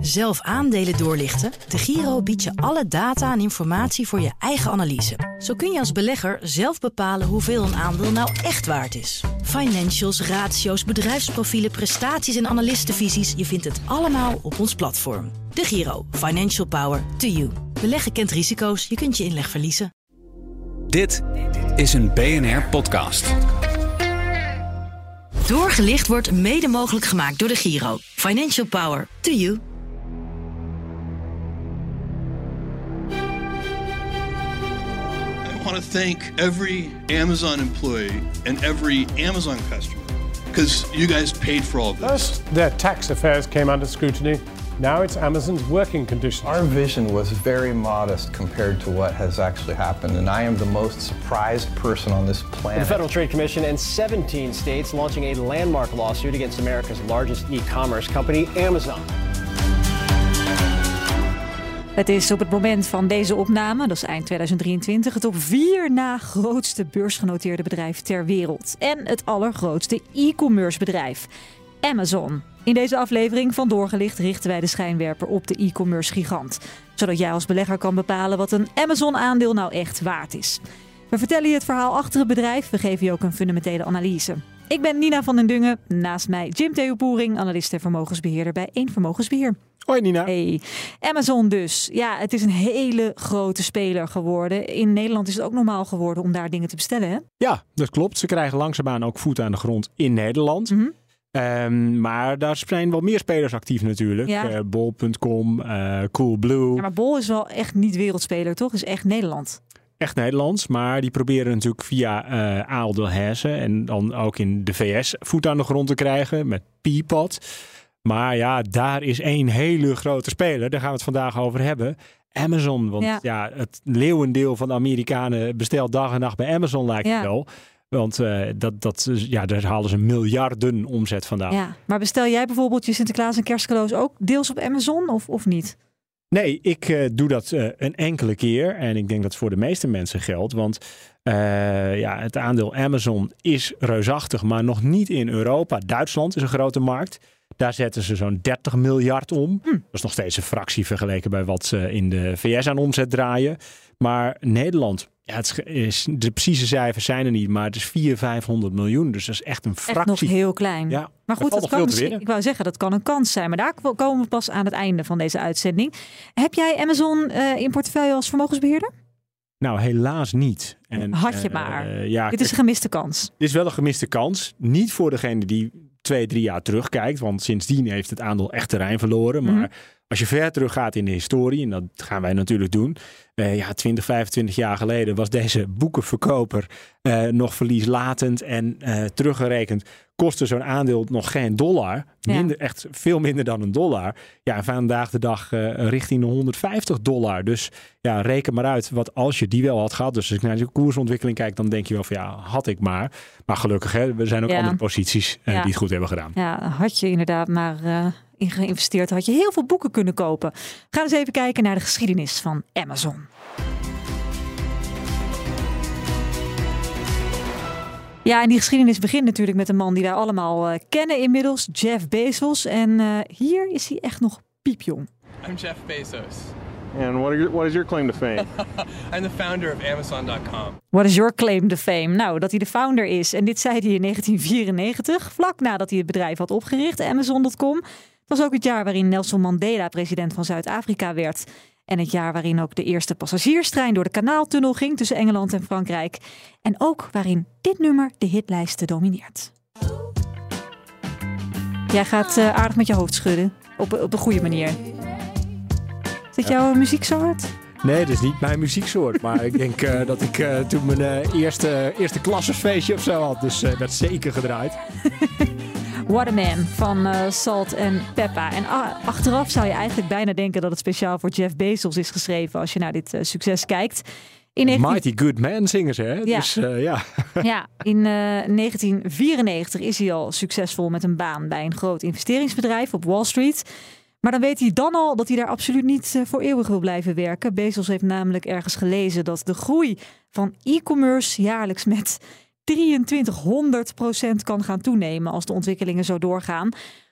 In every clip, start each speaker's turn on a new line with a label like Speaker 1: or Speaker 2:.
Speaker 1: Zelf aandelen doorlichten? De Giro biedt je alle data en informatie voor je eigen analyse. Zo kun je als belegger zelf bepalen hoeveel een aandeel nou echt waard is. Financials, ratio's, bedrijfsprofielen, prestaties en analistenvisies. Je vindt het allemaal op ons platform. De Giro. Financial Power to you. Beleggen kent risico's. Je kunt je inleg verliezen.
Speaker 2: Dit is een BNR-podcast.
Speaker 1: Doorgelicht wordt mede mogelijk gemaakt door de Giro. Financial Power to you.
Speaker 3: Want to thank every Amazon employee and every Amazon customer because you guys paid for all of this.
Speaker 4: First, their tax affairs came under scrutiny. Now it's Amazon's working conditions.
Speaker 5: Our vision was very modest compared to what has actually happened, and I am the most surprised person on this planet. The.
Speaker 6: Federal Trade Commission and 17 states launching a landmark lawsuit against America's largest e-commerce company, Amazon.
Speaker 7: Het is op het moment van deze opname, dat is eind 2023, het op vier na grootste beursgenoteerde bedrijf ter wereld. En het allergrootste e-commerce bedrijf, Amazon. In deze aflevering van Doorgelicht richten wij de schijnwerper op de e-commerce gigant. Zodat jij als belegger kan bepalen wat een Amazon-aandeel nou echt waard is. We vertellen je het verhaal achter het bedrijf, we geven je ook een fundamentele analyse. Ik ben Nina van den Dungen, naast mij Jim Theo Boering, analist en vermogensbeheerder bij Eén Vermogensbeheer.
Speaker 8: Hoi Nina.
Speaker 7: Hey, Amazon dus. Ja, het is een hele grote speler geworden. In Nederland is het ook normaal geworden om daar dingen te bestellen, hè?
Speaker 8: Ja, dat klopt. Ze krijgen langzaamaan ook voet aan de grond in Nederland.
Speaker 7: Mhm.
Speaker 8: Ehm, maar daar zijn wel meer spelers actief natuurlijk.
Speaker 7: Ja.
Speaker 8: Eh, Bol.com, eh, Coolblue.
Speaker 7: Ja, maar Bol is wel echt niet wereldspeler, toch? Is echt Nederland.
Speaker 8: Echt Nederlands. Maar die proberen natuurlijk via eh Ahold Delhaize en dan ook in de VS voet aan de grond te krijgen met Peapod. Maar ja, daar is één hele grote speler. Daar gaan we het vandaag over hebben. Amazon. Want
Speaker 7: Ja.
Speaker 8: ja, het leeuwendeel van de Amerikanen bestelt dag en nacht bij Amazon lijkt
Speaker 7: Ja.
Speaker 8: het wel. Want eh, dat, dat, ja, daar halen ze miljarden omzet vandaan.
Speaker 7: Ja. Maar bestel jij bijvoorbeeld je Sinterklaas en kerstcadeaus ook deels op Amazon of, of niet?
Speaker 8: Nee, ik eh, doe dat eh, een enkele keer. En ik denk dat het voor de meeste mensen geldt. Want eh, ja, het aandeel Amazon is reusachtig, maar nog niet in Europa. Duitsland is een grote markt. Daar zetten ze zo'n 30 miljard om. Dat is nog steeds een fractie vergeleken bij wat ze in de VS aan omzet draaien. Maar Nederland, ja, het is- de precieze cijfers zijn er niet, maar het is 400, 500 miljoen. Dus dat is echt een
Speaker 7: Echt nog
Speaker 8: fractie.
Speaker 7: heel klein.
Speaker 8: Ja,
Speaker 7: maar goed, dat kan misschien, ik wou zeggen, dat kan een kans zijn. Maar daar komen we pas aan het einde van deze uitzending. Heb jij Amazon eh, in portefeuille als vermogensbeheerder?
Speaker 8: Nou, helaas niet. En,
Speaker 7: Had je
Speaker 8: eh,
Speaker 7: maar.
Speaker 8: ja,
Speaker 7: Dit is een gemiste kans.
Speaker 8: Dit is wel een gemiste kans. Niet voor degene die twee, drie jaar terugkijkt. Want sindsdien heeft het aandeel echt terrein verloren. Maar
Speaker 7: Mhm.
Speaker 8: als je ver teruggaat in de historie, en dat gaan wij natuurlijk doen. eh, ja, 20, 25 jaar geleden was deze boekenverkoper eh, nog verlieslatend. En eh, teruggerekend kostte zo'n aandeel nog geen dollar.
Speaker 7: Ja.
Speaker 8: Minder, Echt veel minder dan een dollar. Ja, en vandaag de dag eh, richting de 150 dollar. Dus ja, reken maar uit wat als je die wel had gehad. Dus als ik naar de koersontwikkeling kijk, dan denk je wel van ja, had ik maar. Maar gelukkig, hè, er zijn ook
Speaker 7: Ja.
Speaker 8: andere posities eh,
Speaker 7: Ja.
Speaker 8: die het goed hebben gedaan.
Speaker 7: Ja, had je inderdaad maar eh, in geïnvesteerd, had je heel veel boeken kunnen kopen. Ga eens even kijken naar de geschiedenis van Amazon. Ja, en die geschiedenis begint natuurlijk met een man die wij allemaal eh, kennen inmiddels, Jeff Bezos. En eh, hier is hij echt nog piepjong.
Speaker 9: I'm Jeff Bezos.
Speaker 4: And what, are your, what is your claim to fame?
Speaker 9: I'm the founder of Amazon.com.
Speaker 7: What is your claim to fame? Nou, dat hij de founder is. En dit zei hij in 1994, vlak nadat hij het bedrijf had opgericht, Amazon.com. Het was ook het jaar waarin Nelson Mandela president van Zuid-Afrika werd. En het jaar waarin ook de eerste passagierstrein door de kanaaltunnel ging tussen Engeland en Frankrijk. En ook waarin dit nummer de hitlijsten domineert. Jij gaat eh, aardig met je hoofd schudden. Op, op een goede manier. Zit jouw muzieksoort?
Speaker 8: Nee, dat is niet mijn muzieksoort. Maar ik denk eh, dat ik eh, toen mijn eh, eerste, eerste klassenfeestje of zo had. Dus werd zeker gedraaid.
Speaker 7: What a Man van Salt en Peppa. En ah, achteraf zou je eigenlijk bijna denken dat het speciaal voor Jeff Bezos is geschreven als je naar dit succes kijkt. In 19...
Speaker 8: Mighty Good Man zingen ze, hè?
Speaker 7: Ja.
Speaker 8: Dus ja.
Speaker 7: Ja, in eh, 1994 is hij al succesvol met een baan bij een groot investeringsbedrijf op Wall Street. Maar dan weet hij dan al dat hij daar absoluut niet eh, voor eeuwig wil blijven werken. Bezos heeft namelijk ergens gelezen dat de groei van e-commerce jaarlijks met 2300% kan gaan toenemen als de ontwikkelingen zo doorgaan.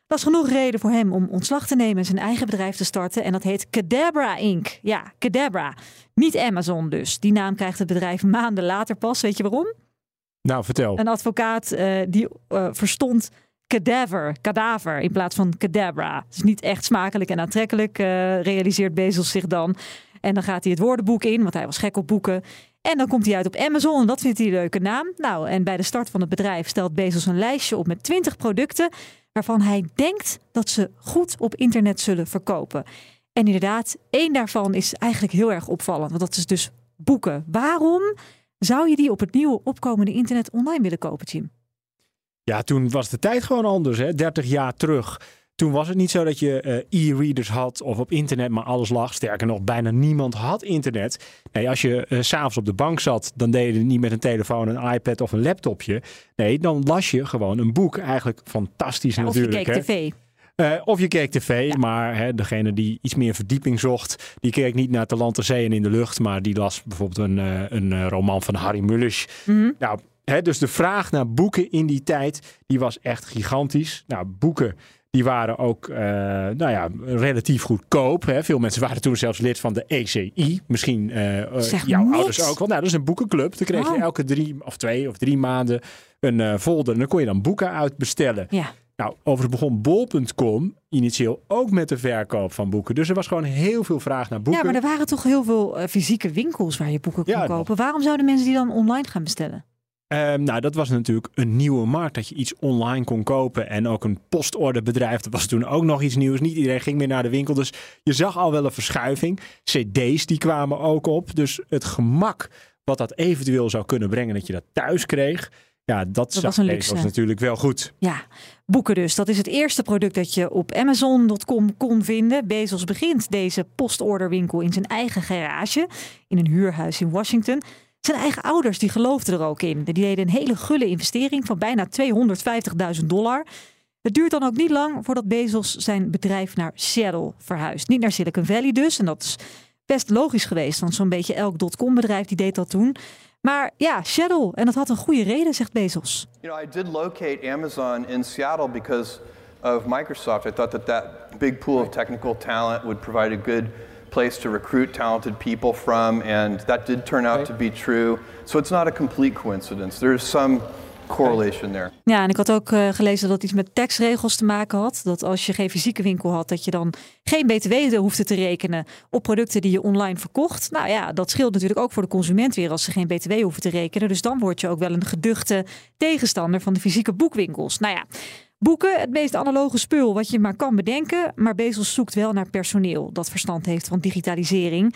Speaker 7: Dat is genoeg reden voor hem om ontslag te nemen en zijn eigen bedrijf te starten. En dat heet Cadabra Inc. Ja, Cadabra. Niet Amazon dus. Die naam krijgt het bedrijf maanden later pas. Weet je waarom?
Speaker 8: Nou, vertel.
Speaker 7: Een advocaat uh, die uh, verstond cadaver, kadaver in plaats van cadabra. Dus niet echt smakelijk en aantrekkelijk, uh, realiseert Bezos zich dan. En dan gaat hij het woordenboek in, want hij was gek op boeken. En dan komt hij uit op Amazon en dat vindt hij een leuke naam. Nou, en bij de start van het bedrijf stelt Bezos een lijstje op met 20 producten waarvan hij denkt dat ze goed op internet zullen verkopen. En inderdaad, één daarvan is eigenlijk heel erg opvallend, want dat is dus boeken. Waarom zou je die op het nieuwe opkomende internet online willen kopen, Jim?
Speaker 8: Ja, toen was de tijd gewoon anders, hè? 30 jaar terug. Toen was het niet zo dat je uh, e-readers had of op internet maar alles lag. Sterker nog, bijna niemand had internet. Nee, als je uh, s'avonds op de bank zat, dan deed je het niet met een telefoon, een iPad of een laptopje. Nee, dan las je gewoon een boek. Eigenlijk fantastisch
Speaker 7: ja,
Speaker 8: natuurlijk.
Speaker 7: Of je keek tv.
Speaker 8: Uh, of je keek tv, ja. maar hè, degene die iets meer verdieping zocht, die keek niet naar te land, te zee en in de lucht, maar die las bijvoorbeeld een, uh, een roman van Harry Mulisch. Mm -hmm. Nou, dus de vraag naar boeken in die tijd, die was echt gigantisch. Nou, boeken die waren ook uh, nou ja, relatief goedkoop. Hè. Veel mensen waren toen zelfs lid van de ECI. Misschien jouw
Speaker 7: niks.
Speaker 8: ouders ook wel. Nou, dat is een boekenclub. Dan kreeg
Speaker 7: Oh.
Speaker 8: je elke drie of twee of drie maanden een folder. En dan kon je dan boeken uitbestellen.
Speaker 7: Ja.
Speaker 8: Nou, overigens begon bol.com initieel ook met de verkoop van boeken. Dus er was gewoon heel veel vraag naar boeken.
Speaker 7: Ja, maar er waren toch heel veel uh, fysieke winkels waar je boeken kon
Speaker 8: Ja,
Speaker 7: kopen. Waarom zouden mensen die dan online gaan bestellen?
Speaker 8: Um, nou, dat was natuurlijk een nieuwe markt. Dat je iets online kon kopen. En ook een postorderbedrijf. Dat was toen ook nog iets nieuws. Niet iedereen ging meer naar de winkel. Dus je zag al wel een verschuiving. CD's die kwamen ook op. Dus het gemak wat dat eventueel zou kunnen brengen. Dat je dat thuis kreeg. Ja, dat,
Speaker 7: Dat
Speaker 8: zag
Speaker 7: was een luxe.
Speaker 8: natuurlijk wel goed.
Speaker 7: Ja, boeken dus. Dat is het eerste product dat je op Amazon.com kon vinden. Bezos begint deze postorderwinkel in zijn eigen garage. In een huurhuis in Washington. Zijn eigen ouders die geloofden er ook in. Die deden een hele gulle investering van bijna 250.000 dollar. Het duurt dan ook niet lang voordat Bezos zijn bedrijf naar Seattle verhuist. Niet naar Silicon Valley dus. En dat is best logisch geweest. Want zo'n beetje elk dotcom-bedrijf die deed dat toen. Maar ja, Seattle. En dat had een goede reden, zegt Bezos.
Speaker 5: You know, I did locate Amazon in Seattle because of Microsoft. I thought that that big pool of technical talent would provide a good place to recruit talented people from, and that did turn out to be true. So it's not a complete coincidence. There's some correlation there.
Speaker 7: Ja, en ik had ook uh, gelezen dat het iets met taxregels te maken had. Dat als je geen fysieke winkel had, dat je dan geen btw hoefde te rekenen op producten die je online verkocht. Nou ja, dat scheelt natuurlijk ook voor de consument weer als ze geen btw hoeven te rekenen. Dus dan word je ook wel een geduchte tegenstander van de fysieke boekwinkels. Nou ja, boeken, het meest analoge spul wat je maar kan bedenken. Maar Bezos zoekt wel naar personeel dat verstand heeft van digitalisering.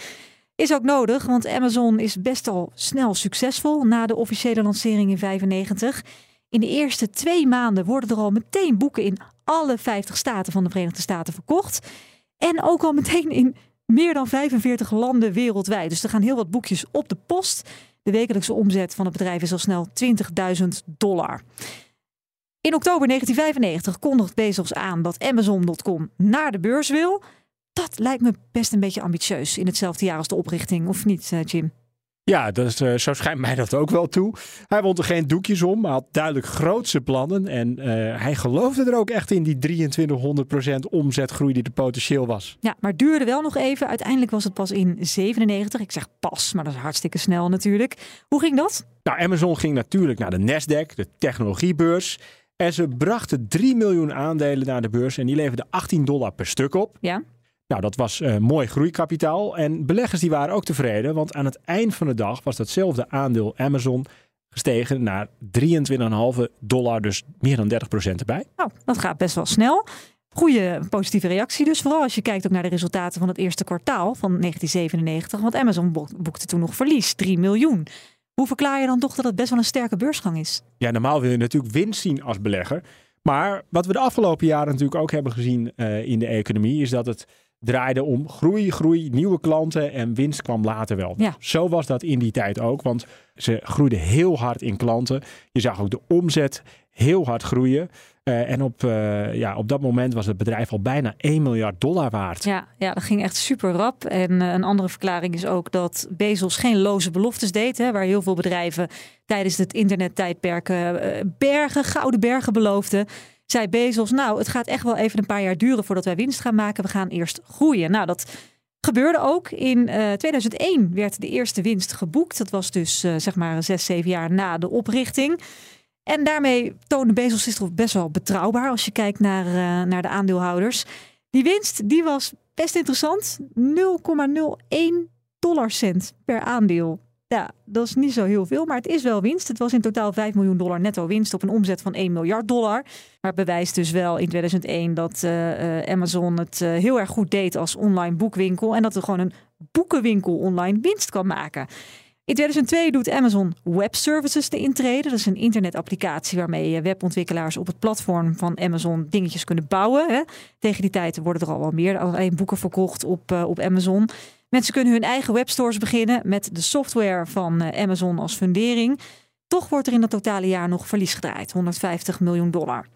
Speaker 7: Is ook nodig, want Amazon is best al snel succesvol na de officiële lancering in 95. In de eerste twee maanden worden er al meteen boeken in alle 50 staten van de Verenigde Staten verkocht. En ook al meteen in meer dan 45 landen wereldwijd. Dus er gaan heel wat boekjes op de post. De wekelijkse omzet van het bedrijf is al snel 20.000 dollar. In oktober 1995 kondigt Bezos aan dat Amazon.com naar de beurs wil. Dat lijkt me best een beetje ambitieus in hetzelfde jaar als de oprichting, of niet, uh, Jim?
Speaker 8: Ja, dat is, uh, zo schijnt mij dat ook wel toe. Hij wond er geen doekjes om, maar had duidelijk grootse plannen. En uh, hij geloofde er ook echt in die 2300% omzetgroei die er potentieel was.
Speaker 7: Ja, maar het duurde wel nog even. Uiteindelijk was het pas in 97. Ik zeg pas, maar dat is hartstikke snel natuurlijk. Hoe ging dat?
Speaker 8: Nou, Amazon ging natuurlijk naar de Nasdaq, de technologiebeurs. En ze brachten 3 miljoen aandelen naar de beurs en die leverden 18 dollar per stuk op.
Speaker 7: Ja.
Speaker 8: Nou, dat was uh, mooi groeikapitaal. En beleggers die waren ook tevreden, want aan het eind van de dag was datzelfde aandeel Amazon gestegen naar 23,5 dollar, dus meer dan 30% erbij.
Speaker 7: Nou, dat gaat best wel snel. Goede positieve reactie dus, vooral als je kijkt ook naar de resultaten van het eerste kwartaal van 1997. Want Amazon boekte toen nog verlies, 3 miljoen. Hoe verklaar je dan toch dat het best wel een sterke beursgang is?
Speaker 8: Ja, normaal wil je natuurlijk winst zien als belegger. Maar wat we de afgelopen jaren natuurlijk ook hebben gezien uh, in de economie, is dat het draaide om groei, groei, nieuwe klanten en winst kwam later wel.
Speaker 7: Ja.
Speaker 8: Zo was dat in die tijd ook, want ze groeiden heel hard in klanten. Je zag ook de omzet heel hard groeien. Uh, en op, uh, ja, op dat moment was het bedrijf al bijna 1 miljard dollar waard.
Speaker 7: Ja, ja dat ging echt super rap. En uh, een andere verklaring is ook dat Bezos geen loze beloftes deed. Hè, waar heel veel bedrijven tijdens het internettijdperk bergen, gouden bergen beloofden. zei Bezos, nou, het gaat echt wel even een paar jaar duren voordat wij winst gaan maken. We gaan eerst groeien. Nou, dat gebeurde ook. In 2001 werd de eerste winst geboekt. Dat was dus zeg maar zes, zeven jaar na de oprichting. En daarmee toonde Bezos zich toch best wel betrouwbaar als je kijkt naar, naar de aandeelhouders. Die winst die was best interessant. 0,01 dollarcent per aandeel. Ja, dat is niet zo heel veel, maar het is wel winst. Het was in totaal 5 miljoen dollar netto winst op een omzet van 1 miljard dollar. Maar het bewijst dus wel in 2001 dat uh, Amazon het heel erg goed deed als online boekwinkel. En dat er gewoon een boekenwinkel online winst kan maken. In 2002 doet Amazon Web Services de intrede. Dat is een internetapplicatie waarmee webontwikkelaars op het platform van Amazon dingetjes kunnen bouwen. Hè. Tegen die tijd worden er al wel meer alleen boeken verkocht op, uh, op Amazon. Mensen kunnen hun eigen webstores beginnen met de software van uh, Amazon als fundering. Toch wordt er in het totale jaar nog verlies gedraaid, 150 miljoen dollar.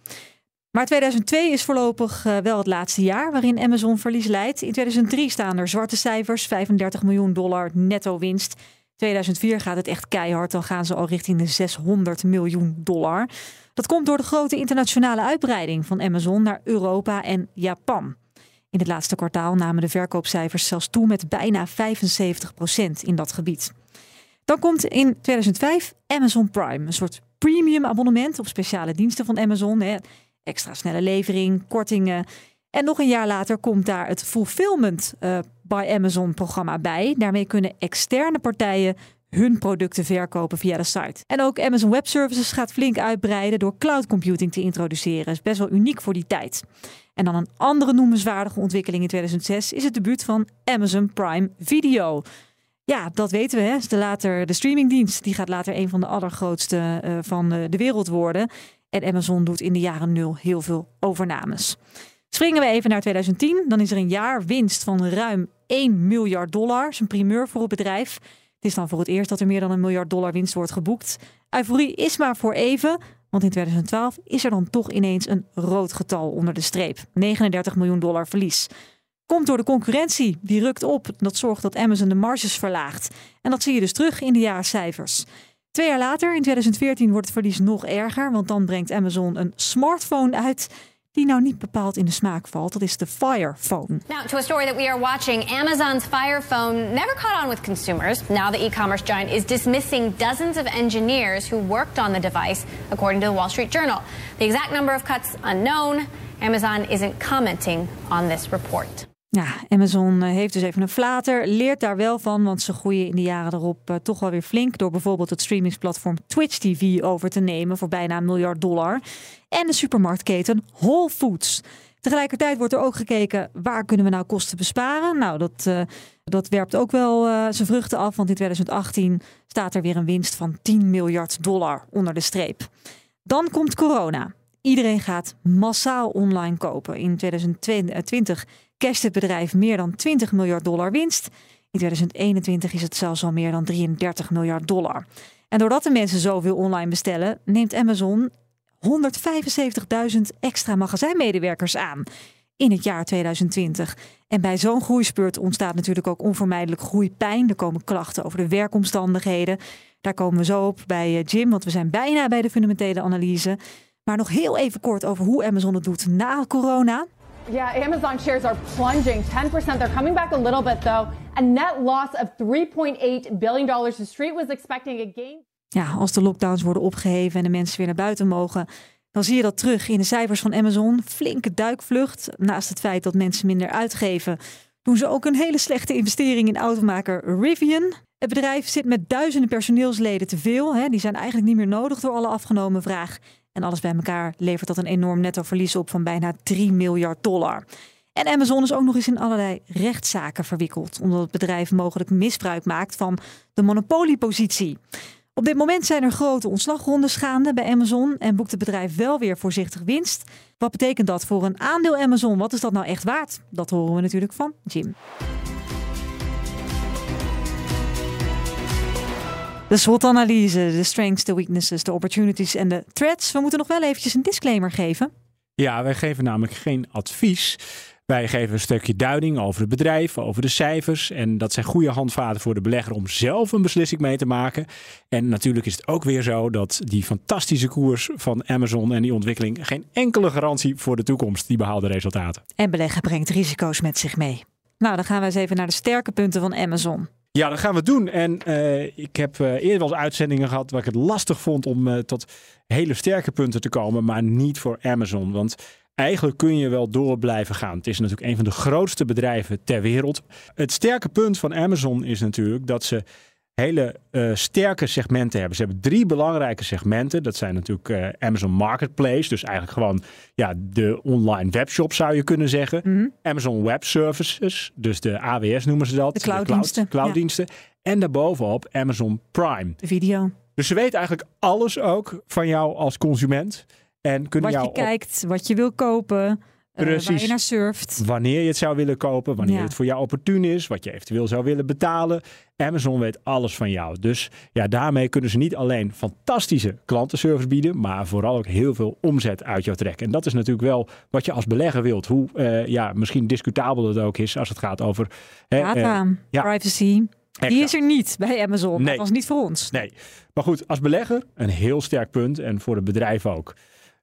Speaker 7: Maar 2002 is voorlopig uh, wel het laatste jaar waarin Amazon verlies leidt. In 2003 staan er zwarte cijfers, 35 miljoen dollar netto winst. 2004 gaat het echt keihard. Dan gaan ze al richting de 600 miljoen dollar. Dat komt door de grote internationale uitbreiding van Amazon naar Europa en Japan. In het laatste kwartaal namen de verkoopcijfers zelfs toe met bijna 75 procent in dat gebied. Dan komt in 2005 Amazon Prime, een soort premium abonnement op speciale diensten van Amazon. Hè. Extra snelle levering, kortingen. En nog een jaar later komt daar het Fulfillment uh, Amazon programma bij. Daarmee kunnen externe partijen hun producten verkopen via de site. En ook Amazon Web Services gaat flink uitbreiden door cloud computing te introduceren. Is best wel uniek voor die tijd. En dan een andere noemenswaardige ontwikkeling in 2006 is het debuut van Amazon Prime Video. Ja, dat weten we. Hè. De, later, de streamingdienst die gaat later een van de allergrootste uh, van de, de wereld worden. En Amazon doet in de jaren nul heel veel overnames. Springen we even naar 2010, dan is er een jaar winst van ruim 1 miljard dollar. Is een primeur voor het bedrijf. Het is dan voor het eerst dat er meer dan een miljard dollar winst wordt geboekt. Euforie is maar voor even, want in 2012 is er dan toch ineens een rood getal onder de streep. 39 miljoen dollar verlies. Komt door de concurrentie, die rukt op. Dat zorgt dat Amazon de marges verlaagt. En dat zie je dus terug in de jaarcijfers. Twee jaar later, in 2014, wordt het verlies nog erger, want dan brengt Amazon een smartphone uit die nou niet bepaald in de smaak valt. Dat is de Fire Phone.
Speaker 10: Now to a story that we are watching. Amazon's Fire Phone never caught on with consumers. Now the e-commerce giant is dismissing dozens of engineers who worked on the device, according to the Wall Street Journal. The exact number of cuts unknown. Amazon isn't commenting on this report.
Speaker 7: Ja, Amazon eh, heeft dus even een flater, leert daar wel van, want ze groeien in de jaren erop uh, toch wel weer flink door bijvoorbeeld het streamingsplatform Twitch TV over te nemen voor bijna een miljard dollar. En de supermarktketen Whole Foods. Tegelijkertijd wordt er ook gekeken waar kunnen we nou kosten besparen. Nou, dat, uh, dat werpt ook wel zijn vruchten af, want in 2018 staat er weer een winst van 10 miljard dollar onder de streep. Dan komt corona. Iedereen gaat massaal online kopen. In 2020 het bedrijf meer dan 20 miljard dollar winst. In 2021 is het zelfs al meer dan 33 miljard dollar. En doordat de mensen zoveel online bestellen, neemt Amazon 175.000 extra magazijnmedewerkers aan in het jaar 2020. En bij zo'n groeispurt ontstaat natuurlijk ook onvermijdelijk groeipijn. Er komen klachten over de werkomstandigheden. Daar komen we zo op bij eh, Jim, want we zijn bijna bij de fundamentele analyse. Maar nog heel even kort over hoe Amazon het doet na corona.
Speaker 11: Yeah, Amazon shares are plunging 10%. They're coming back a little bit though. A net loss of 3.8 billion dollars. The street was expecting a gain.
Speaker 7: Ja, als de lockdowns worden opgeheven en de mensen weer naar buiten mogen, dan zie je dat terug in de cijfers van Amazon. Flinke duikvlucht. Naast het feit dat mensen minder uitgeven, doen ze ook een hele slechte investering in automaker Rivian. Het bedrijf zit met duizenden personeelsleden te veel. Die zijn eigenlijk niet meer nodig door alle afgenomen vraag. En alles bij elkaar levert dat een enorm netto verlies op van bijna 3 miljard dollar. En Amazon is ook nog eens in allerlei rechtszaken verwikkeld, omdat het bedrijf mogelijk misbruik maakt van de monopoliepositie. Op dit moment zijn er grote ontslagrondes gaande bij Amazon en boekt het bedrijf wel weer voorzichtig winst. Wat betekent dat voor een aandeel Amazon? Wat is dat nou echt waard? Dat horen we natuurlijk van Jim. De SWOT-analyse, de strengths, de weaknesses, de opportunities en de threats. We moeten nog wel eventjes een disclaimer geven.
Speaker 8: Ja, wij geven namelijk geen advies. Wij geven een stukje duiding over het bedrijf, over de cijfers. En dat zijn goede handvaten voor de belegger om zelf een beslissing mee te maken. En natuurlijk is het ook weer zo dat die fantastische koers van Amazon en die ontwikkeling geen enkele garantie voor de toekomst, die behaalde resultaten.
Speaker 7: En beleggen brengt risico's met zich mee. Nou, dan gaan we eens even naar de sterke punten van Amazon.
Speaker 8: Ja, dat gaan we doen. En uh, ik heb uh, eerder wel eens uitzendingen gehad waar ik het lastig vond om uh, tot hele sterke punten te komen, maar niet voor Amazon. Want eigenlijk kun je wel door blijven gaan. Het is natuurlijk een van de grootste bedrijven ter wereld. Het sterke punt van Amazon is natuurlijk dat ze hele uh, sterke segmenten hebben. Ze hebben drie belangrijke segmenten. Dat zijn natuurlijk uh, Amazon Marketplace, dus eigenlijk gewoon ja, de online webshop zou je kunnen zeggen.
Speaker 7: Mhm.
Speaker 8: Mm -hmm. Amazon Web Services, dus de AWS noemen ze dat.
Speaker 7: De clouddiensten.
Speaker 8: De cloud, clouddiensten. Ja. En daarbovenop Amazon Prime.
Speaker 7: De video.
Speaker 8: Dus ze weten eigenlijk alles ook van jou als consument. En kunnen
Speaker 7: wat
Speaker 8: jou
Speaker 7: je kijkt, wat je wil kopen.
Speaker 8: Precies.
Speaker 7: Waar je naar surft.
Speaker 8: Wanneer je het zou willen kopen, wanneer
Speaker 7: Ja.
Speaker 8: het voor jou opportun is, wat je eventueel zou willen betalen. Amazon weet alles van jou. Dus ja, daarmee kunnen ze niet alleen fantastische klantenservice bieden, maar vooral ook heel veel omzet uit jou trekken. En dat is natuurlijk wel wat je als belegger wilt. Hoe eh, ja, misschien discutabel het ook is als het gaat over hè,
Speaker 7: Data,
Speaker 8: eh, ja.
Speaker 7: privacy. Die is er niet bij Amazon.
Speaker 8: Nee.
Speaker 7: Dat was niet voor ons.
Speaker 8: Nee. Maar goed, als belegger een heel sterk punt en voor het bedrijf ook.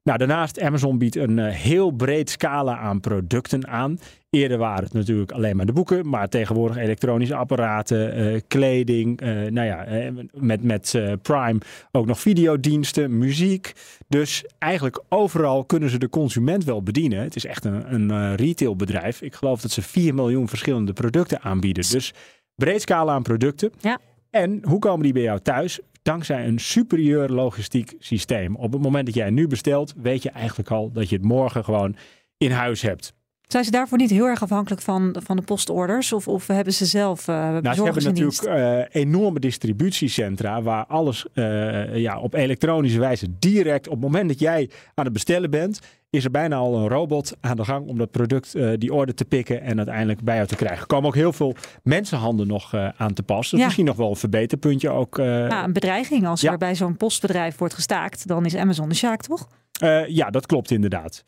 Speaker 8: Nou, daarnaast, Amazon biedt een uh, heel breed scala aan producten aan. Eerder waren het natuurlijk alleen maar de boeken, maar tegenwoordig elektronische apparaten, uh, kleding, uh, nou ja, met, met Prime ook nog videodiensten, muziek. Dus eigenlijk overal kunnen ze de consument wel bedienen. Het is echt een, een retailbedrijf. Ik geloof dat ze 4 miljoen verschillende producten aanbieden. Dus breed scala aan producten.
Speaker 7: Ja.
Speaker 8: En hoe komen die bij jou thuis? Dankzij een superieur logistiek systeem. Op het moment dat jij nu bestelt, weet je eigenlijk al dat je het morgen gewoon in huis hebt.
Speaker 7: Zijn ze daarvoor niet heel erg afhankelijk van, van de postorders? Of, of hebben ze zelf uh,
Speaker 8: nou, ze hebben natuurlijk uh, enorme distributiecentra waar alles uh, ja, op elektronische wijze direct op het moment dat jij aan het bestellen bent, is er bijna al een robot aan de gang om dat product, uh, die order te pikken en uiteindelijk bij jou te krijgen. Er komen ook heel veel mensenhanden nog uh, aan te pas. Dus
Speaker 7: Ja.
Speaker 8: misschien nog wel een verbeterpuntje ook. uh,
Speaker 7: Ja, een bedreiging. Als
Speaker 8: Ja.
Speaker 7: er bij zo'n postbedrijf wordt gestaakt, dan is Amazon de sjaak, toch?
Speaker 8: Ja, dat klopt inderdaad.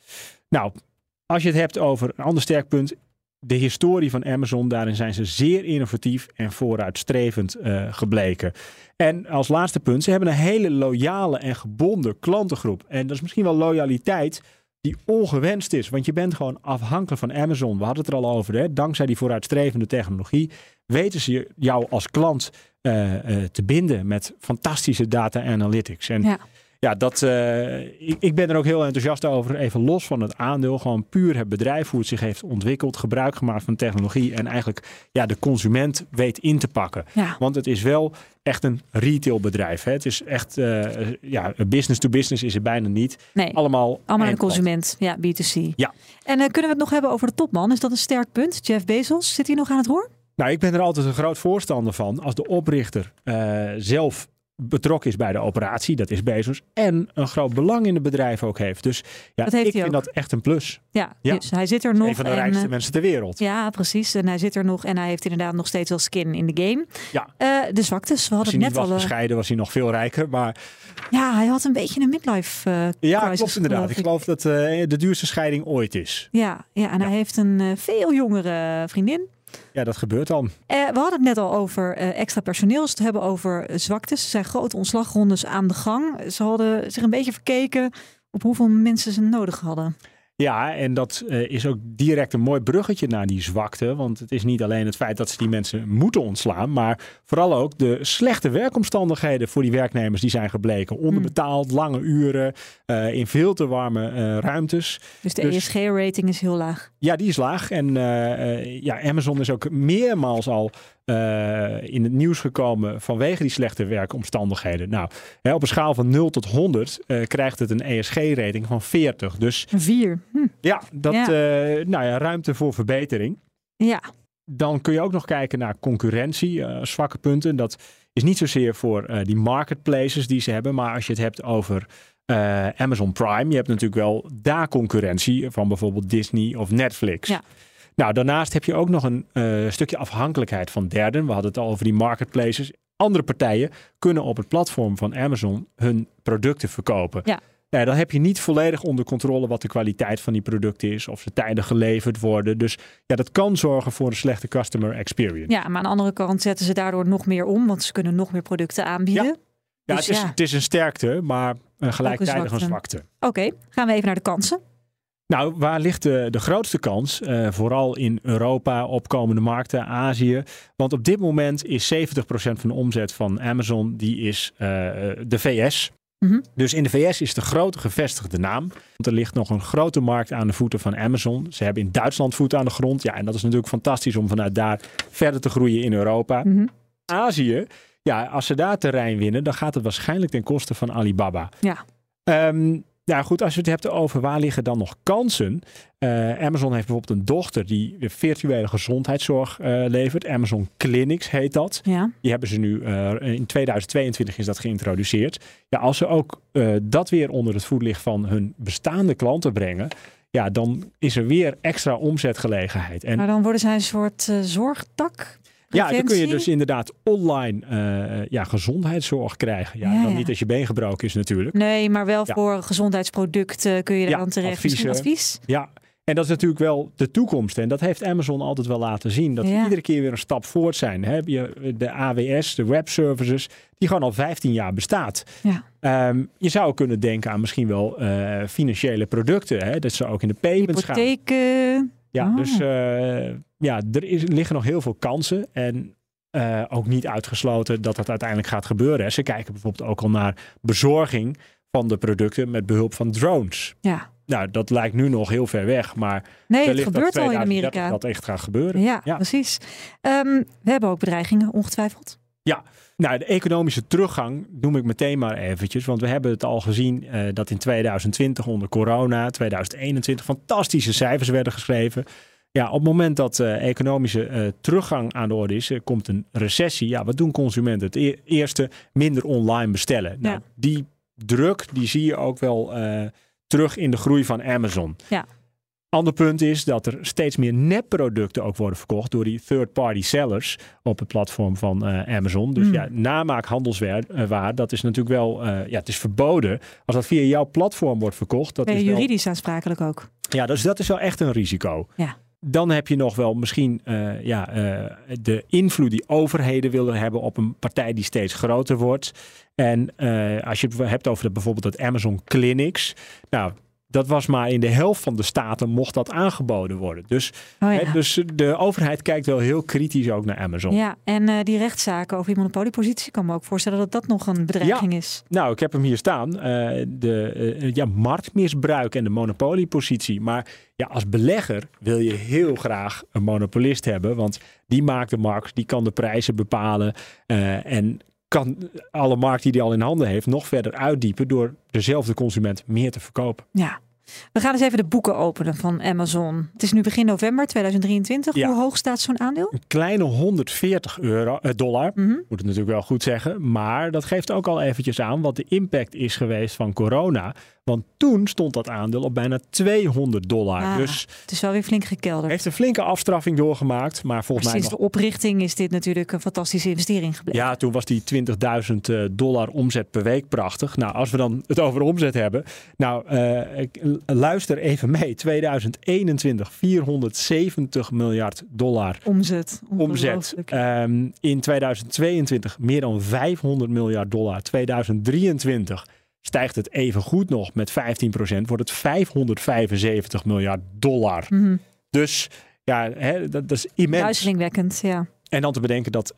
Speaker 8: Nou, als je het hebt over een ander sterk punt. De historie van Amazon, daarin zijn ze zeer innovatief en vooruitstrevend uh, gebleken. En als laatste punt, ze hebben een hele loyale en gebonden klantengroep. En dat is misschien wel loyaliteit die ongewenst is. Want je bent gewoon afhankelijk van Amazon. We hadden het er al over. Hè? Dankzij die vooruitstrevende technologie weten ze jou als klant uh, uh, te binden met fantastische data analytics. En
Speaker 7: Ja.
Speaker 8: Ja, dat, uh, ik, ik ben er ook heel enthousiast over. Even los van het aandeel. Gewoon puur het bedrijf, hoe het zich heeft ontwikkeld. Gebruik gemaakt van technologie. En eigenlijk ja, de consument weet in te pakken.
Speaker 7: Ja.
Speaker 8: Want het is wel echt een retailbedrijf. Hè? Het is echt, uh, ja, business to business is het bijna niet.
Speaker 7: Nee,
Speaker 8: Allemaal,
Speaker 7: allemaal
Speaker 8: eindklant.
Speaker 7: consument. Ja, B2C.
Speaker 8: Ja.
Speaker 7: En uh, kunnen we het nog hebben over de topman? Is dat een sterk punt? Jeff Bezos, zit hij nog aan het roer?
Speaker 8: Nou, ik ben er altijd een groot voorstander van. Als de oprichter uh, zelf betrokken is bij de operatie, dat is Bezos, en een groot belang in het bedrijf ook heeft. Dus ja,
Speaker 7: Dat heeft
Speaker 8: ik
Speaker 7: hij
Speaker 8: vind
Speaker 7: ook.
Speaker 8: dat echt een plus.
Speaker 7: Ja,
Speaker 8: Ja.
Speaker 7: dus hij zit er nog.
Speaker 8: Een van de
Speaker 7: en,
Speaker 8: rijkste
Speaker 7: eh,
Speaker 8: mensen ter wereld.
Speaker 7: Ja, precies. En hij zit er nog en hij heeft inderdaad nog steeds wel skin in de game.
Speaker 8: Ja.
Speaker 7: Uh, de zwaktes, we
Speaker 8: Als
Speaker 7: hadden
Speaker 8: hij
Speaker 7: het
Speaker 8: niet
Speaker 7: net
Speaker 8: was
Speaker 7: al. uh,
Speaker 8: gescheiden, was hij nog veel rijker. Maar
Speaker 7: Ja, hij had een beetje een midlife uh,
Speaker 8: ja,
Speaker 7: crisis,
Speaker 8: klopt inderdaad. Ik geloof dat uh, de duurste scheiding ooit is.
Speaker 7: Ja, ja en hij heeft een veel jongere vriendin.
Speaker 8: Ja, dat gebeurt dan.
Speaker 7: Uh, we hadden het net al over uh, extra personeel. Als we het hebben over uh, zwaktes. Er zijn grote ontslagrondes aan de gang. Ze hadden zich een beetje verkeken op hoeveel mensen ze nodig hadden.
Speaker 8: Ja, en dat uh, is ook direct een mooi bruggetje naar die zwakte. Want het is niet alleen het feit dat ze die mensen moeten ontslaan, maar vooral ook de slechte werkomstandigheden voor die werknemers die zijn gebleken. Onderbetaald, hmm. lange uren, uh, in veel te warme uh, ruimtes.
Speaker 7: Dus de dus, ESG-rating is heel laag.
Speaker 8: Ja, die is laag. En ja, Amazon is ook meermaals al uh, in het nieuws gekomen vanwege die slechte werkomstandigheden. Nou, hè, op een schaal van 0 tot 100 uh, krijgt het een ESG-rating van 40. Dus
Speaker 7: een 4. Hm.
Speaker 8: Ja, dat, ja. Uh, nou ja, ruimte voor verbetering.
Speaker 7: Ja.
Speaker 8: Dan kun je ook nog kijken naar concurrentie, zwakke punten. Dat is niet zozeer voor die marketplaces die ze hebben, maar als je het hebt over Amazon Prime. Je hebt natuurlijk wel daar concurrentie van bijvoorbeeld Disney of Netflix.
Speaker 7: Ja.
Speaker 8: Nou, daarnaast heb je ook nog een uh, stukje afhankelijkheid van derden. We hadden het al over die marketplaces. Andere partijen kunnen op het platform van Amazon hun producten verkopen.
Speaker 7: Ja.
Speaker 8: Nou, dan heb je niet volledig onder controle wat de kwaliteit van die producten is, of ze tijdig geleverd worden. Dus ja, dat kan zorgen voor een slechte customer experience.
Speaker 7: Ja, maar aan de andere kant zetten ze daardoor nog meer om, want ze kunnen nog meer producten aanbieden.
Speaker 8: Ja, ja,
Speaker 7: Dus
Speaker 8: het, is,
Speaker 7: ja.
Speaker 8: het is een sterkte, maar gelijktijdig een
Speaker 7: zwakte.
Speaker 8: zwakte.
Speaker 7: Oké, gaan we even naar de kansen.
Speaker 8: Nou, waar ligt de, de grootste kans? Uh, vooral in Europa, opkomende markten, Azië. Want op dit moment is 70% van de omzet van Amazon die is uh, de VS.
Speaker 7: Mhm.
Speaker 8: Mm -hmm. Dus in de VS is de grote gevestigde naam. Want er ligt nog een grote markt aan de voeten van Amazon. Ze hebben in Duitsland voeten aan de grond. Ja, en dat is natuurlijk fantastisch om vanuit daar verder te groeien in Europa.
Speaker 7: Mm -hmm.
Speaker 8: Azië, ja, als ze daar terrein winnen, dan gaat het waarschijnlijk ten koste van Alibaba.
Speaker 7: Ja.
Speaker 8: Um, ja, goed, als je het hebt over waar liggen dan nog kansen. Uh, Amazon heeft bijvoorbeeld een dochter die virtuele gezondheidszorg uh, levert. Amazon Clinics heet dat.
Speaker 7: Ja.
Speaker 8: Die hebben ze nu, uh, in 2022 is dat geïntroduceerd. Ja, als ze ook dat weer onder het voetlicht van hun bestaande klanten brengen. Ja, dan is er weer extra omzetgelegenheid. En
Speaker 7: maar dan worden zij een soort zorgtak?
Speaker 8: Ja, dan kun je dus inderdaad online uh, ja, gezondheidszorg krijgen. Ja,
Speaker 7: ja,
Speaker 8: dan niet als je been gebroken is natuurlijk.
Speaker 7: Nee, maar wel
Speaker 8: Ja.
Speaker 7: voor gezondheidsproducten kun je daar dan terecht.
Speaker 8: adviezen.
Speaker 7: Advies?
Speaker 8: Ja, en dat is natuurlijk wel de toekomst. En dat heeft Amazon altijd wel laten zien. Dat we iedere keer weer een stap voort zijn. Heb je de AWS, de web services, die gewoon al 15 jaar bestaat.
Speaker 7: Ja.
Speaker 8: Ehm, je zou kunnen denken aan misschien wel eh, financiële producten. Hè? Dat ze ook in de payments gaan. Ja,
Speaker 7: Oh.
Speaker 8: dus eh, ja, er is, liggen nog heel veel kansen. En eh, ook niet uitgesloten dat dat uiteindelijk gaat gebeuren. Ze kijken bijvoorbeeld ook al naar bezorging van de producten met behulp van drones.
Speaker 7: Ja.
Speaker 8: Nou, dat lijkt nu nog heel ver weg, maar
Speaker 7: Nee, het gebeurt al in
Speaker 8: 2030
Speaker 7: Amerika.
Speaker 8: Dat echt gaat gebeuren.
Speaker 7: Ja,
Speaker 8: ja.
Speaker 7: precies. Ehm, we hebben ook bedreigingen, ongetwijfeld.
Speaker 8: Ja, nou, de economische teruggang noem ik meteen maar eventjes. Want we hebben het al gezien eh, dat in 2020 onder corona, 2021 fantastische cijfers werden geschreven. Ja, op het moment dat eh, economische eh, teruggang aan de orde is, komt een recessie. Ja, wat doen consumenten? Het e- eerste, minder online bestellen. Nou,
Speaker 7: Ja.
Speaker 8: die druk, die zie je ook wel terug in de groei van Amazon.
Speaker 7: Ja.
Speaker 8: Ander punt is dat er steeds meer nepproducten ook worden verkocht door die third-party sellers op het platform van eh, Amazon. Dus
Speaker 7: Mm.
Speaker 8: ja, namaak handelswaar, eh, dat is natuurlijk wel, eh, ja, het is verboden. Als dat via jouw platform wordt verkocht, dat
Speaker 7: Ben je
Speaker 8: is wel,
Speaker 7: juridisch aansprakelijk ook.
Speaker 8: ja, dus dat is wel echt een risico.
Speaker 7: Ja.
Speaker 8: Dan heb je nog wel misschien ja, de invloed die overheden willen hebben op een partij die steeds groter wordt. En als je het hebt over de, bijvoorbeeld het Amazon Clinics. Nou, dat was maar in de helft van de staten mocht dat aangeboden worden. Dus,
Speaker 7: Oh, ja.
Speaker 8: hè, dus de overheid kijkt wel heel kritisch ook naar Amazon.
Speaker 7: Ja, en eh, die rechtszaken over die monopoliepositie, kan me ook voorstellen dat dat nog een bedreiging is.
Speaker 8: Nou, ik heb hem hier staan. eh, de eh, ja, marktmisbruik en de monopoliepositie. Maar ja, als belegger wil je heel graag een monopolist hebben. Want die maakt de markt, die kan de prijzen bepalen. en kan alle markt die hij al in handen heeft nog verder uitdiepen door dezelfde consument meer te verkopen.
Speaker 7: Ja. We gaan eens even de boeken openen van Amazon. Het is nu begin november 2023.
Speaker 8: Ja.
Speaker 7: Hoe hoog staat zo'n aandeel?
Speaker 8: Een kleine 140 euro, eh, dollar,
Speaker 7: Mhm.
Speaker 8: moet het natuurlijk wel goed zeggen. Maar dat geeft ook al eventjes aan wat de impact is geweest van corona. Want toen stond dat aandeel op bijna 200 dollar.
Speaker 7: Ah,
Speaker 8: Dus
Speaker 7: het is wel weer flink gekelderd.
Speaker 8: heeft een flinke afstraffing doorgemaakt. Maar
Speaker 7: Maar
Speaker 8: volgens mij
Speaker 7: sinds
Speaker 8: nog...
Speaker 7: de oprichting is dit natuurlijk een fantastische investering gebleken.
Speaker 8: Ja, toen was die 20.000 eh, dollar omzet per week prachtig. Nou, als we dan het over omzet hebben. Nou, eh, ik- luister even mee. 2021 470 miljard dollar
Speaker 7: Omzet.
Speaker 8: omzet. Ehm, in 2022 meer dan 500 miljard dollar. 2023 Stijgt het even goed nog met 15%, wordt het 575 miljard dollar.
Speaker 7: Mhm.
Speaker 8: Dus ja, hè, dat, is immens.
Speaker 7: Duizelingwekkend, ja.
Speaker 8: En dan te bedenken dat 70%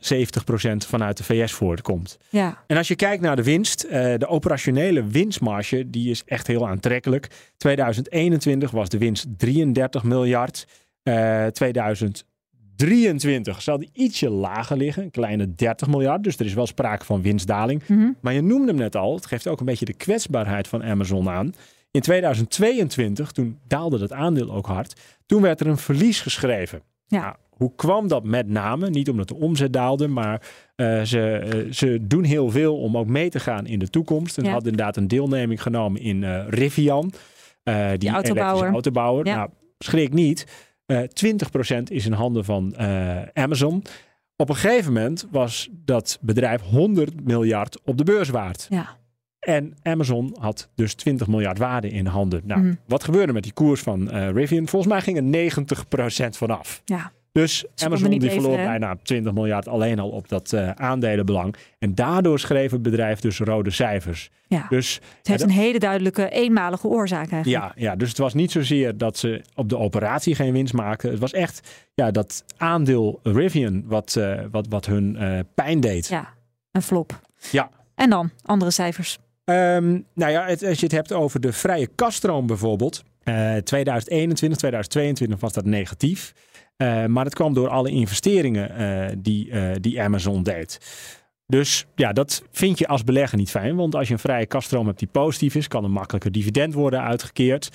Speaker 8: vanuit de VS voortkomt.
Speaker 7: Ja.
Speaker 8: En als je kijkt naar de winst, eh, de operationele winstmarge, die is echt heel aantrekkelijk. 2021 was de winst 33 miljard. Eh, 2022. 23 zal die ietsje lager liggen, een kleine 30 miljard. Dus er is wel sprake van winstdaling.
Speaker 7: Mhm.
Speaker 8: Maar je noemde hem net al, het geeft ook een beetje de kwetsbaarheid van Amazon aan. In 2022, toen daalde dat aandeel ook hard, toen werd er een verlies geschreven.
Speaker 7: Ja.
Speaker 8: Nou, hoe kwam dat met name? Niet omdat de omzet daalde, maar eh, ze, eh, ze doen heel veel om ook mee te gaan in de toekomst. En
Speaker 7: ja.
Speaker 8: hadden inderdaad een deelneming genomen in eh, Rivian, die, die,
Speaker 7: autobouwer.
Speaker 8: autobouwer. Nou, schrik niet. Eh 20% is in handen van eh, Amazon. Op een gegeven moment was dat bedrijf 100 miljard op de beurs waard.
Speaker 7: ja.
Speaker 8: En Amazon had dus 20 miljard waarde in handen. Nou,
Speaker 7: Mhm.
Speaker 8: wat gebeurde met die koers van eh, Rivian? Volgens mij ging er 90% vanaf.
Speaker 7: Ja.
Speaker 8: Dus Amazon die verloor bijna 20 miljard alleen al op dat eh, aandelenbelang. En daardoor schreef het bedrijf dus rode cijfers.
Speaker 7: Ja.
Speaker 8: Dus,
Speaker 7: Het heeft
Speaker 8: ja,
Speaker 7: een hele duidelijke, eenmalige oorzaak eigenlijk.
Speaker 8: ja, ja, dus het was niet zozeer dat ze op de operatie geen winst maakten. Het was echt ja, dat aandeel Rivian wat, eh, wat, wat hun eh, pijn deed.
Speaker 7: Ja, een flop.
Speaker 8: Ja.
Speaker 7: En dan, andere cijfers.
Speaker 8: Ehm, nou ja, het- als je het hebt over de vrije kaststroom bijvoorbeeld. eh 2021, 2022 was dat negatief. Eh, maar dat kwam door alle investeringen eh, die, eh, die Amazon deed. Dus ja, dat vind je als belegger niet fijn. Want als je een vrije kaststroom hebt die positief is, kan een makkelijker dividend worden uitgekeerd.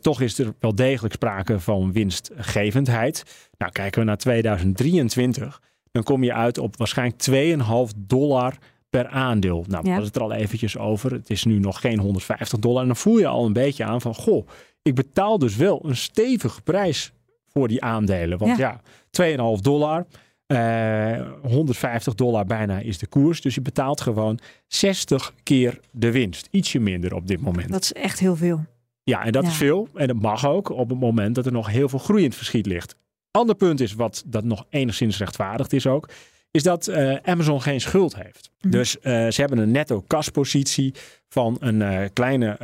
Speaker 8: Toch is er wel degelijk sprake van winstgevendheid. Nou, kijken we naar 2023, dan kom je uit op waarschijnlijk 2,5 dollar per aandeel. Nou, we
Speaker 7: Ja.
Speaker 8: hadden het er al eventjes over. Het is nu nog geen 150 dollar. En dan voel je al een beetje aan van, goh, ik betaal dus wel een stevige prijs voor die aandelen. Want
Speaker 7: Ja.
Speaker 8: ja, 2,5 dollar. eh 150 dollar bijna is de koers. Dus je betaalt gewoon 60 keer de winst. Ietsje minder op dit moment.
Speaker 7: Dat is echt heel veel.
Speaker 8: Ja, en dat
Speaker 7: Ja.
Speaker 8: is veel. En dat mag ook op het moment dat er nog heel veel groei in het verschiet ligt. Ander punt is, wat dat nog enigszins rechtvaardigd is ook, is dat eh, Amazon geen schuld heeft.
Speaker 7: Mhm.
Speaker 8: Dus eh, ze hebben een netto kaspositie van een eh, kleine,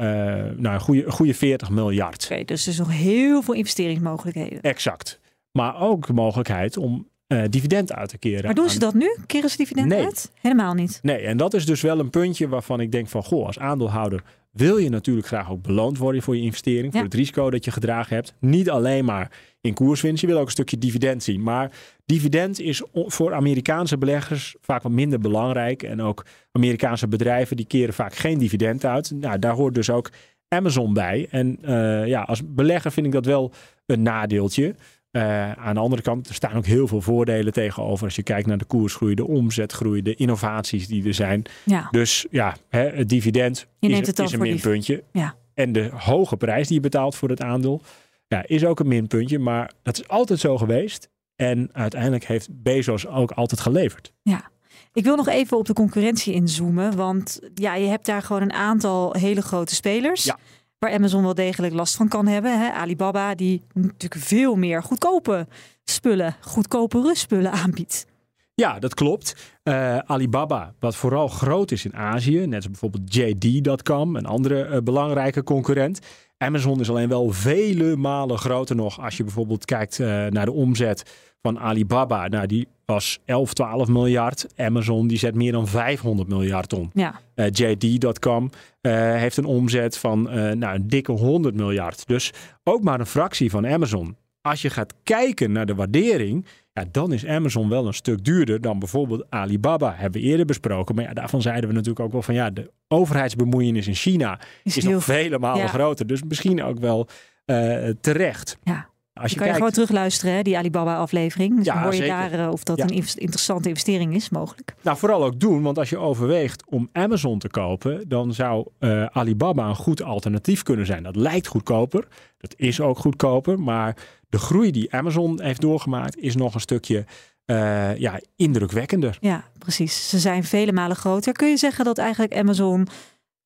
Speaker 8: nou, een goede, goede 40 miljard.
Speaker 7: Oké, dus er is nog heel veel investeringsmogelijkheden.
Speaker 8: Exact. Maar ook de mogelijkheid om eh, dividend uit te keren.
Speaker 7: Maar doen ze dat nu? Keren ze dividend
Speaker 8: Nee.
Speaker 7: uit? Helemaal niet.
Speaker 8: Nee, en dat is dus wel een puntje waarvan ik denk van, goh, als aandeelhouder wil je natuurlijk graag ook beloond worden voor je investering,
Speaker 7: Ja.
Speaker 8: voor het risico dat je gedragen hebt. Niet alleen maar in koerswinst, je wil ook een stukje dividend zien. Maar dividend is voor Amerikaanse beleggers vaak wat minder belangrijk. En ook Amerikaanse bedrijven die keren vaak geen dividend uit. Nou, daar hoort dus ook Amazon bij. En eh, ja, als belegger vind ik dat wel een nadeeltje. Eh, aan de andere kant, er staan ook heel veel voordelen tegenover. Als je kijkt naar de koersgroei, de omzetgroei, de innovaties die er zijn.
Speaker 7: Ja.
Speaker 8: Dus ja, hè, het dividend
Speaker 7: Je
Speaker 8: is,
Speaker 7: het
Speaker 8: is een minpuntje.
Speaker 7: Ja.
Speaker 8: En de hoge prijs die je betaalt voor het aandeel, ja, is ook een minpuntje. Maar dat is altijd zo geweest. En uiteindelijk heeft Bezos ook altijd geleverd.
Speaker 7: Ja. Ik wil nog even op de concurrentie inzoomen. Want ja, je hebt daar gewoon een aantal hele grote spelers.
Speaker 8: Ja.
Speaker 7: Waar Amazon wel degelijk last van kan hebben. Hè? Alibaba, die natuurlijk veel meer goedkope spullen, goedkope spullen aanbiedt.
Speaker 8: Ja, dat klopt. Eh, Alibaba, wat vooral groot is in Azië, net als bijvoorbeeld JD.com, een andere eh, belangrijke concurrent. Amazon is alleen wel vele malen groter nog als je bijvoorbeeld kijkt eh, naar de omzet van Alibaba. Nou, die was 11, 12 miljard. Amazon die zet meer dan 500 miljard om.
Speaker 7: Ja.
Speaker 8: JD.com heeft een omzet van nou, een dikke 100 miljard. Dus ook maar een fractie van Amazon. Als je gaat kijken naar de waardering, ja, dan is Amazon wel een stuk duurder dan bijvoorbeeld Alibaba. Hebben we eerder besproken. Maar ja, daarvan zeiden we natuurlijk ook wel van ja, de overheidsbemoeienis in China
Speaker 7: Is
Speaker 8: is, nog vele malen
Speaker 7: Ja.
Speaker 8: groter. Dus misschien ook wel eh, terecht.
Speaker 7: Ja.
Speaker 8: Als
Speaker 7: Je
Speaker 8: je
Speaker 7: kan je gewoon terugluisteren, hè, die Alibaba-aflevering. Dus
Speaker 8: Ja,
Speaker 7: dan hoor je
Speaker 8: zeker.
Speaker 7: daar eh, of dat
Speaker 8: Ja.
Speaker 7: een interessante investering is, mogelijk.
Speaker 8: Nou, vooral ook doen, want als je overweegt om Amazon te kopen, dan zou eh, Alibaba een goed alternatief kunnen zijn. Dat lijkt goedkoper, dat is ook goedkoper, maar de groei die Amazon heeft doorgemaakt is nog een stukje eh, ja, indrukwekkender.
Speaker 7: Ja, precies. Ze zijn vele malen groter. Kun je zeggen dat eigenlijk Amazon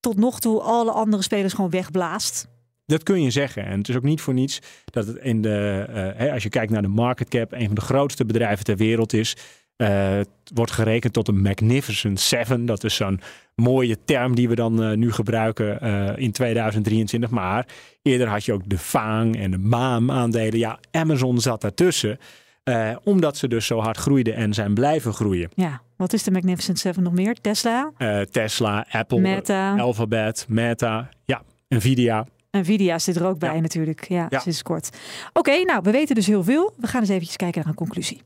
Speaker 7: tot nog toe alle andere spelers gewoon wegblaast?
Speaker 8: Dat kun je zeggen. En het is ook niet voor niets dat het in de, eh, hè, als je kijkt naar de market cap, een van de grootste bedrijven ter wereld is. Eh, het wordt gerekend tot een Magnificent Seven. Dat is zo'n mooie term die we dan eh, nu gebruiken eh, in 2023. Maar eerder had je ook de Fang en de Maam aandelen. Ja, Amazon zat daartussen. omdat ze dus zo hard groeiden en zijn blijven groeien.
Speaker 7: Ja, wat is de Magnificent Seven nog meer? Tesla,
Speaker 8: Tesla, Apple,
Speaker 7: Meta.
Speaker 8: Alphabet, Meta, ja, Nvidia.
Speaker 7: Nvidia zit er ook bij natuurlijk. Ja,
Speaker 8: Ja.
Speaker 7: sinds kort. Oké, nou, we weten dus heel veel. We gaan eens eventjes kijken naar een conclusie.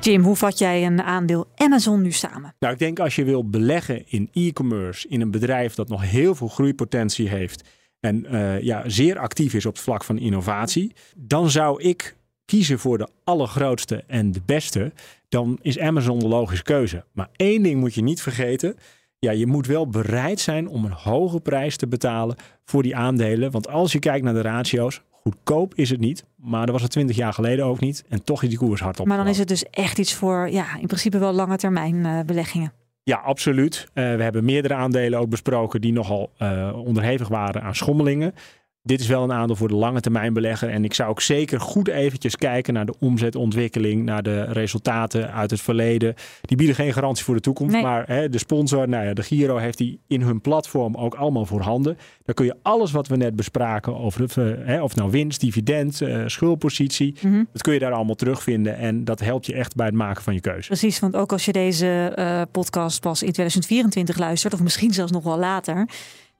Speaker 7: Jim, hoe vat jij een aandeel Amazon nu samen?
Speaker 8: Nou, ik denk als je wil beleggen in e-commerce, in een bedrijf dat nog heel veel groeipotentie heeft en eh, ja, zeer actief is op het vlak van innovatie, dan zou ik kiezen voor de allergrootste en de beste. Dan is Amazon de logische keuze. Maar één ding moet je niet vergeten. Ja, je moet wel bereid zijn om een hoge prijs te betalen voor die aandelen. Want als je kijkt naar de ratio's, Goedkoop is het niet, maar dat was het 20 jaar geleden ook niet. En toch is die koers hard op.
Speaker 7: Maar dan is het dus echt iets voor, ja, in principe wel lange termijn uh, beleggingen.
Speaker 8: Ja, absoluut. Uh, we hebben meerdere aandelen ook besproken die nogal uh, onderhevig waren aan schommelingen. Dit is wel een aandeel voor de lange termijn belegger. En ik zou ook zeker goed eventjes kijken naar de omzetontwikkeling, naar de resultaten uit het verleden. Die bieden geen garantie voor de toekomst. Nee. Maar hè, de sponsor, nou ja, de Giro, heeft die in hun platform ook allemaal voorhanden. Daar kun je alles wat we net bespraken over de, hè, of nou winst, dividend, uh, schuldpositie. Mm -hmm. Dat kun je daar allemaal terugvinden. En dat helpt je echt bij het maken van je keuze.
Speaker 7: Precies, want ook als je deze uh, podcast pas in 2024 luistert, of misschien zelfs nog wel later.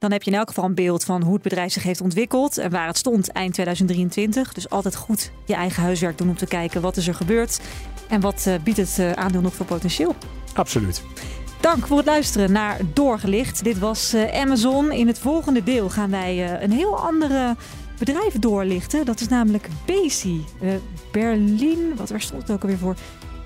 Speaker 7: Dan heb je in elk geval een beeld van hoe het bedrijf zich heeft ontwikkeld en waar het stond eind 2023. Dus altijd goed je eigen huiswerk doen om te kijken wat is er gebeurd en wat uh, biedt het uh, aandeel nog voor potentieel.
Speaker 8: Absoluut.
Speaker 7: Dank voor het luisteren naar Doorgelicht. Dit was uh, Amazon. In het volgende deel gaan wij een heel andere bedrijf doorlichten. Dat is namelijk Besi. Berlin, wat waar stond het ook alweer voor?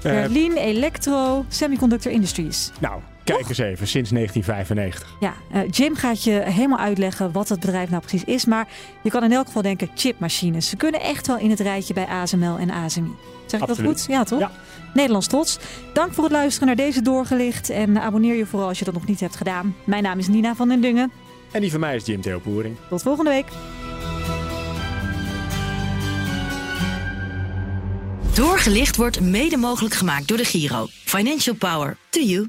Speaker 7: Berlin Electro Semiconductor Industries.
Speaker 8: Nou, Kijk eens even, sinds 1995.
Speaker 7: Ja, uh, Jim gaat je helemaal uitleggen wat het bedrijf nou precies is. Maar je kan in elk geval denken chipmachines. Ze kunnen echt wel in het rijtje bij ASML en ASMI. Zeg ik
Speaker 8: Absoluut.
Speaker 7: dat goed? Ja, toch?
Speaker 8: Ja.
Speaker 7: Nederlands trots. Dank voor het luisteren naar deze doorgelicht. En abonneer je vooral als je dat nog niet hebt gedaan. Mijn naam is Nina van den Dungen.
Speaker 8: En die van mij is Jim Theo Poering.
Speaker 7: Tot volgende week.
Speaker 1: Doorgelicht wordt mede mogelijk gemaakt door de Giro. Financial Power to you.